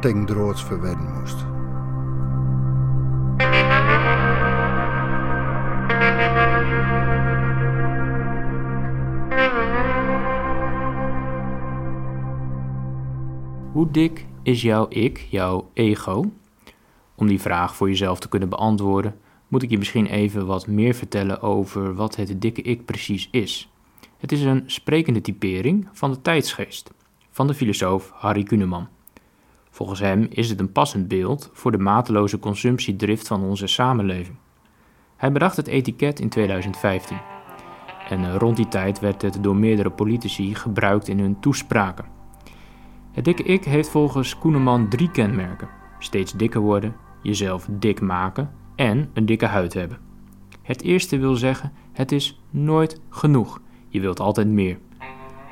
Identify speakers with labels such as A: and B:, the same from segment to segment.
A: droods verwedden moest.
B: Hoe dik is jouw ik, jouw ego? Om die vraag voor jezelf te kunnen beantwoorden, moet ik je misschien even wat meer vertellen over wat het dikke ik precies is. Het is een sprekende typering van de tijdsgeest, van de filosoof Harry Kuneman. Volgens hem is het een passend beeld voor de mateloze consumptiedrift van onze samenleving. Hij bedacht het etiket in 2015. En eh, rond die tijd werd het door meerdere politici gebruikt in hun toespraken. Het dikke ik heeft volgens Koeneman drie kenmerken: steeds dikker worden, jezelf dik maken en een dikke huid hebben. Het eerste wil zeggen: het is nooit genoeg. Je wilt altijd meer.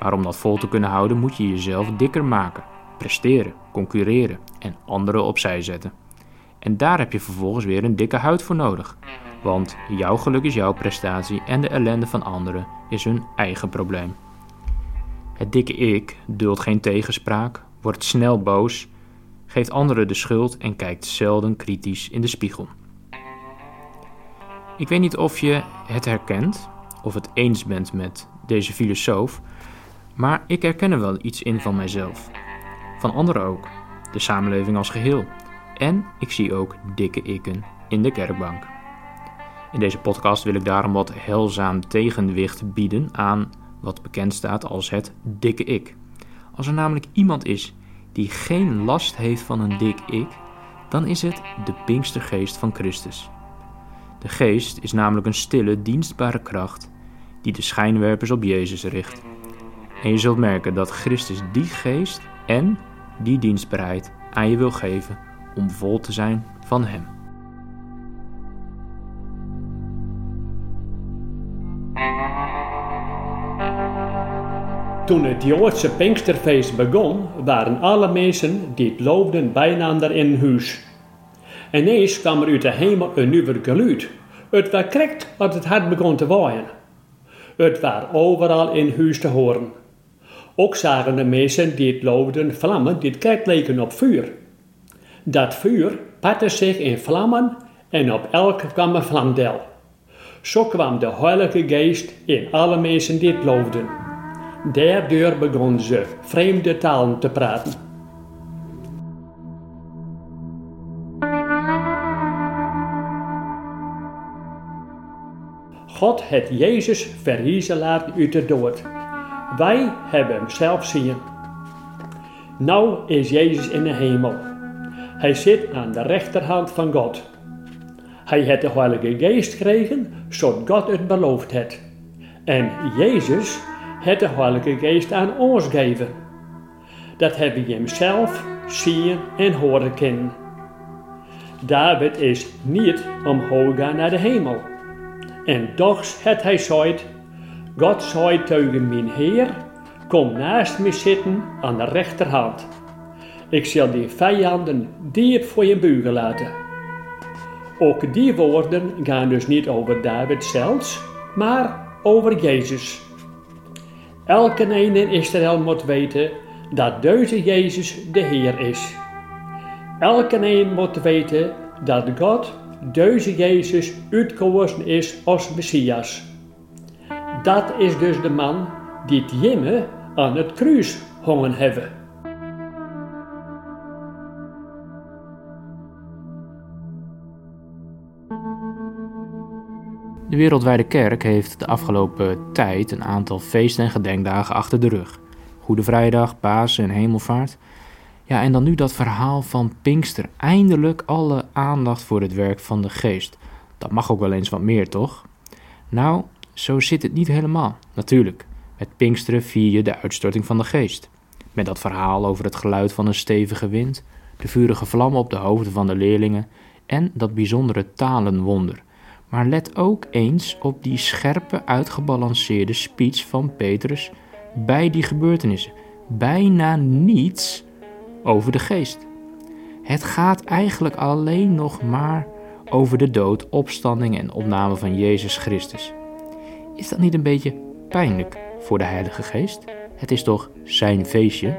B: Maar om dat vol te kunnen houden, moet je jezelf dikker maken, presteren, concurreren en anderen opzij zetten. En daar heb je vervolgens weer een dikke huid voor nodig. Want jouw geluk is jouw prestatie en de ellende van anderen is hun eigen probleem. Het dikke ik duldt geen tegenspraak, wordt snel boos, geeft anderen de schuld en kijkt zelden kritisch in de spiegel. Ik weet niet of je het herkent of het eens bent met deze filosoof, maar ik herken er wel iets in van mijzelf. Van anderen ook, de samenleving als geheel. En ik zie ook dikke ikken in de kerkbank. In deze podcast wil ik daarom wat helzaam tegenwicht bieden aan wat bekend staat als het dikke ik. Als er namelijk iemand is die geen last heeft van een dik ik, dan is het de Pinkstergeest van Christus. De geest is namelijk een stille, dienstbare kracht die de schijnwerpers op Jezus richt. En je zult merken dat Christus die geest en die dienstbaarheid aan je wil geven om vol te zijn van Hem.
C: Toen het Joodse Pinksterfeest begon, waren alle mensen die het loofden bijna in huis. Ineens kwam er uit de hemel een nieuw geluid. Het was krekt wat het hart begon te waaien. Het was overal in huis te horen. Ook zagen de mensen die het loofden vlammen die het leken op vuur. Dat vuur patte zich in vlammen en op elke kwam een vlamdel. Zo kwam de Heilige Geest in alle mensen die het loofden. Daardoor begonnen ze vreemde talen te praten. God het Jezus verhiezen laten uit de dood. Wij hebben hem zelf zien. Nou is Jezus in de hemel. Hij zit aan de rechterhand van God. Hij heeft de Heilige Geest gekregen, zodat God het beloofd heeft. En Jezus het de Heilige Geest aan ons geven. Dat hebben we hem zelf zien en horen kennen. David is niet omhoog gaan naar de hemel. En toch het hij zoiet, God zei tegen mijn Heer, kom naast me zitten aan de rechterhand. Ik zal die vijanden diep voor je bugen laten. Ook die woorden gaan dus niet over David zelfs, maar over Jezus. Elke een in Israël moet weten dat deze Jezus de Heer is. Elke een moet weten dat God deze Jezus uitgekozen is als Messias. Dat is dus de man die het jimme aan het kruis hongen hebben.
B: De Wereldwijde Kerk heeft de afgelopen tijd een aantal feesten en gedenkdagen achter de rug. Goede Vrijdag, Pasen en Hemelvaart. Ja, en dan nu dat verhaal van Pinkster. Eindelijk alle aandacht voor het werk van de geest. Dat mag ook wel eens wat meer, toch? Nou, zo zit het niet helemaal. Natuurlijk, met Pinksteren vier je de uitstorting van de geest. Met dat verhaal over het geluid van een stevige wind, de vurige vlammen op de hoofden van de leerlingen en dat bijzondere talenwonder. Maar let ook eens op die scherpe, uitgebalanceerde speech van Petrus bij die gebeurtenissen. Bijna niets over de geest. Het gaat eigenlijk alleen nog maar over de dood, opstanding en opname van Jezus Christus. Is dat niet een beetje pijnlijk voor de Heilige Geest? Het is toch zijn feestje?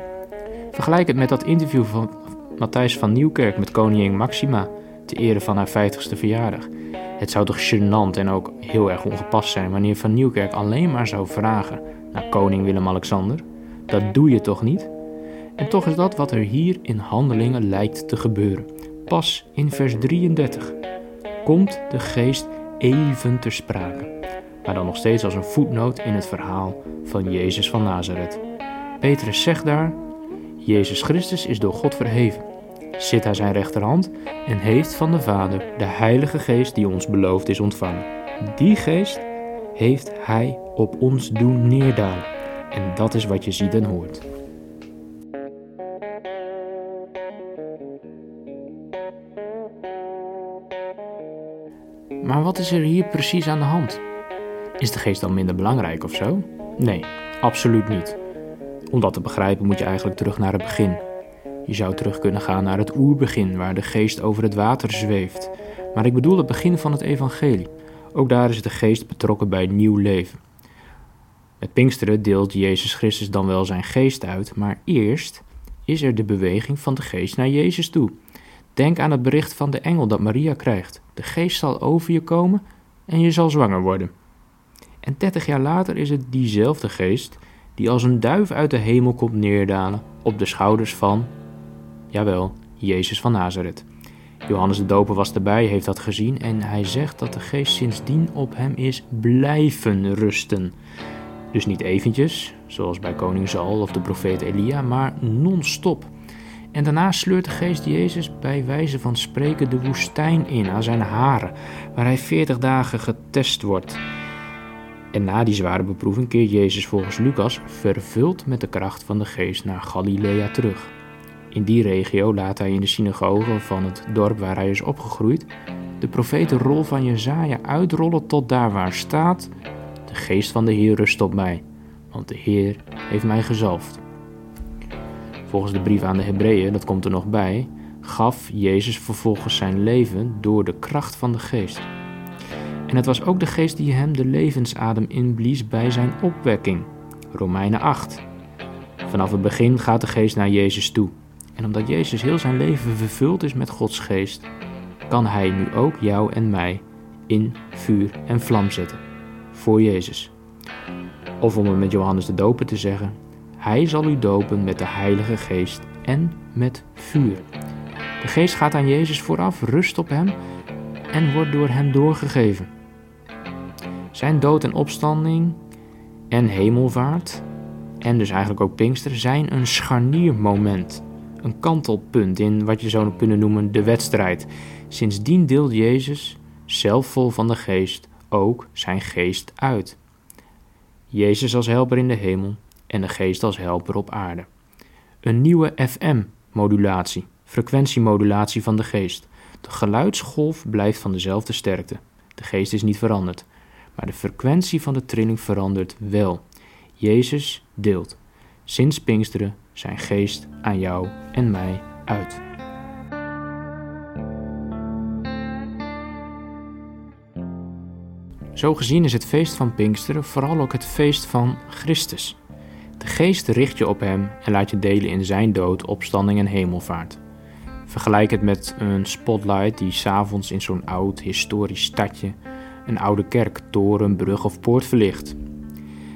B: Vergelijk het met dat interview van Matthijs van Nieuwkerk met koningin Maxima te ere van haar 50ste verjaardag. Het zou toch gênant en ook heel erg ongepast zijn wanneer Van Nieuwkerk alleen maar zou vragen naar koning Willem-Alexander? Dat doe je toch niet? En toch is dat wat er hier in handelingen lijkt te gebeuren. Pas in vers 33 komt de geest even ter sprake, maar dan nog steeds als een voetnoot in het verhaal van Jezus van Nazareth. Petrus zegt daar: Jezus Christus is door God verheven, zit aan zijn rechterhand en heeft van de Vader de Heilige Geest die ons beloofd is ontvangen. Die geest heeft Hij op ons doen neerdalen. En dat is wat je ziet en hoort. Maar wat is er hier precies aan de hand? Is de geest dan minder belangrijk of zo? Nee, absoluut niet. Om dat te begrijpen moet je eigenlijk terug naar het begin. Je zou terug kunnen gaan naar het oerbegin, waar de geest over het water zweeft. Maar ik bedoel het begin van het evangelie. Ook daar is de geest betrokken bij nieuw leven. Met Pinksteren deelt Jezus Christus dan wel zijn geest uit, maar eerst is er de beweging van de geest naar Jezus toe. Denk aan het bericht van de engel dat Maria krijgt. De geest zal over je komen en je zal zwanger worden. En 30 jaar later is het diezelfde geest die als een duif uit de hemel komt neerdalen op de schouders van, jawel, Jezus van Nazareth. Johannes de Doper was erbij, heeft dat gezien en hij zegt dat de geest sindsdien op hem is blijven rusten. Dus niet eventjes, zoals bij koning Saul of de profeet Elia, maar non-stop. En daarna sleurt de geest Jezus bij wijze van spreken de woestijn in aan zijn haren, waar hij veertig dagen getest wordt. En na die zware beproeving keert Jezus volgens Lucas vervuld met de kracht van de geest naar Galilea terug. In die regio laat hij in de synagoge van het dorp waar hij is opgegroeid de profetenrol van Jezaja uitrollen tot daar waar staat: De geest van de Heer rust op mij, want de Heer heeft mij gezalfd. Volgens de brief aan de Hebreeën, dat komt er nog bij, gaf Jezus vervolgens zijn leven door de kracht van de geest. En het was ook de geest die hem de levensadem inblies bij zijn opwekking. Romeinen 8. Vanaf het begin gaat de geest naar Jezus toe. En omdat Jezus heel zijn leven vervuld is met Gods geest, kan Hij nu ook jou en mij in vuur en vlam zetten. Voor Jezus. Of om het met Johannes de Doper te zeggen, Hij zal u dopen met de Heilige Geest en met vuur. De geest gaat aan Jezus vooraf, rust op hem en wordt door hem doorgegeven. Zijn dood en opstanding en hemelvaart, en dus eigenlijk ook Pinkster, zijn een scharniermoment een kantelpunt in wat je zou kunnen noemen de wedstrijd. Sindsdien deelt Jezus, zelf vol van de geest, ook zijn geest uit. Jezus als helper in de hemel en de geest als helper op aarde. Een nieuwe FM-modulatie, frequentiemodulatie van de geest. De geluidsgolf blijft van dezelfde sterkte. De geest is niet veranderd, maar de frequentie van de trilling verandert wel. Jezus deelt, sinds Pinksteren, zijn geest aan jou en mij uit. Zo gezien is het feest van Pinksteren vooral ook het feest van Christus. De geest richt je op hem en laat je delen in zijn dood, opstanding en hemelvaart. Vergelijk het met een spotlight die s'avonds in zo'n oud historisch stadje een oude kerk, toren, brug of poort verlicht.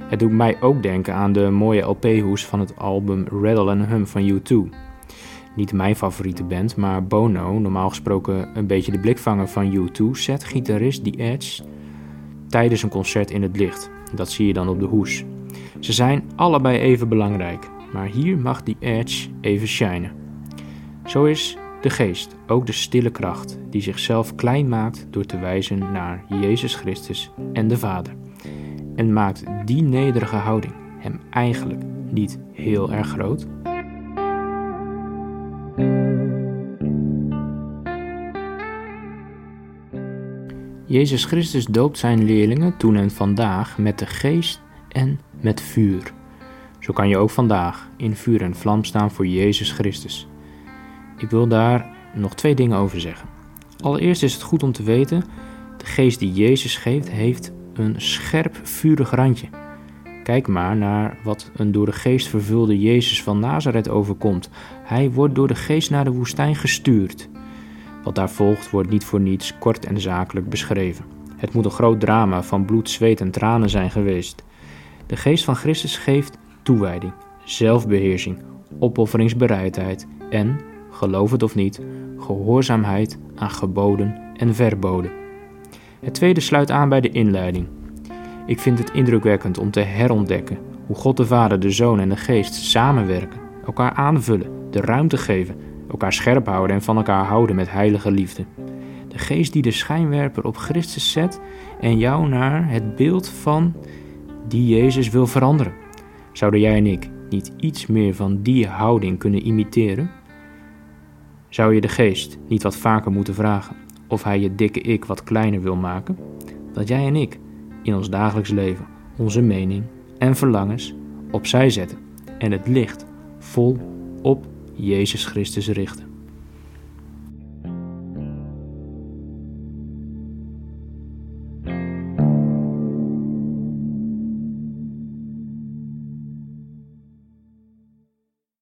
B: Het doet mij ook denken aan de mooie LP-hoes van het album Rattle and Hum van U2. Niet mijn favoriete band, maar Bono, normaal gesproken een beetje de blikvanger van U2, zet gitarist The Edge tijdens een concert in het licht. Dat zie je dan op de hoes. Ze zijn allebei even belangrijk, maar hier mag The Edge even shinen. Zo is de geest, ook de stille kracht, die zichzelf klein maakt door te wijzen naar Jezus Christus en de Vader. En maakt die nederige houding hem eigenlijk niet heel erg groot? Jezus Christus doopt zijn leerlingen toen en vandaag met de geest en met vuur. Zo kan je ook vandaag in vuur en vlam staan voor Jezus Christus. Ik wil daar nog twee dingen over zeggen. Allereerst is het goed om te weten: de geest die Jezus geeft, heeft een scherp, vurig randje. Kijk maar naar wat een door de geest vervulde Jezus van Nazareth overkomt. Hij wordt door de geest naar de woestijn gestuurd. Wat daar volgt wordt niet voor niets kort en zakelijk beschreven. Het moet een groot drama van bloed, zweet en tranen zijn geweest. De geest van Christus geeft toewijding, zelfbeheersing, opofferingsbereidheid en, geloof het of niet, gehoorzaamheid aan geboden en verboden. Het tweede sluit aan bij de inleiding. Ik vind het indrukwekkend om te herontdekken hoe God de Vader, de Zoon en de Geest samenwerken, elkaar aanvullen, de ruimte geven, elkaar scherp houden en van elkaar houden met heilige liefde. De Geest die de schijnwerper op Christus zet en jou naar het beeld van die Jezus wil veranderen. Zouden jij en ik niet iets meer van die houding kunnen imiteren? Zou je de Geest niet wat vaker moeten vragen of hij je dikke ik wat kleiner wil maken? Dat jij en ik in ons dagelijks leven onze mening en verlangens opzij zetten en het licht vol op Jezus Christus richten.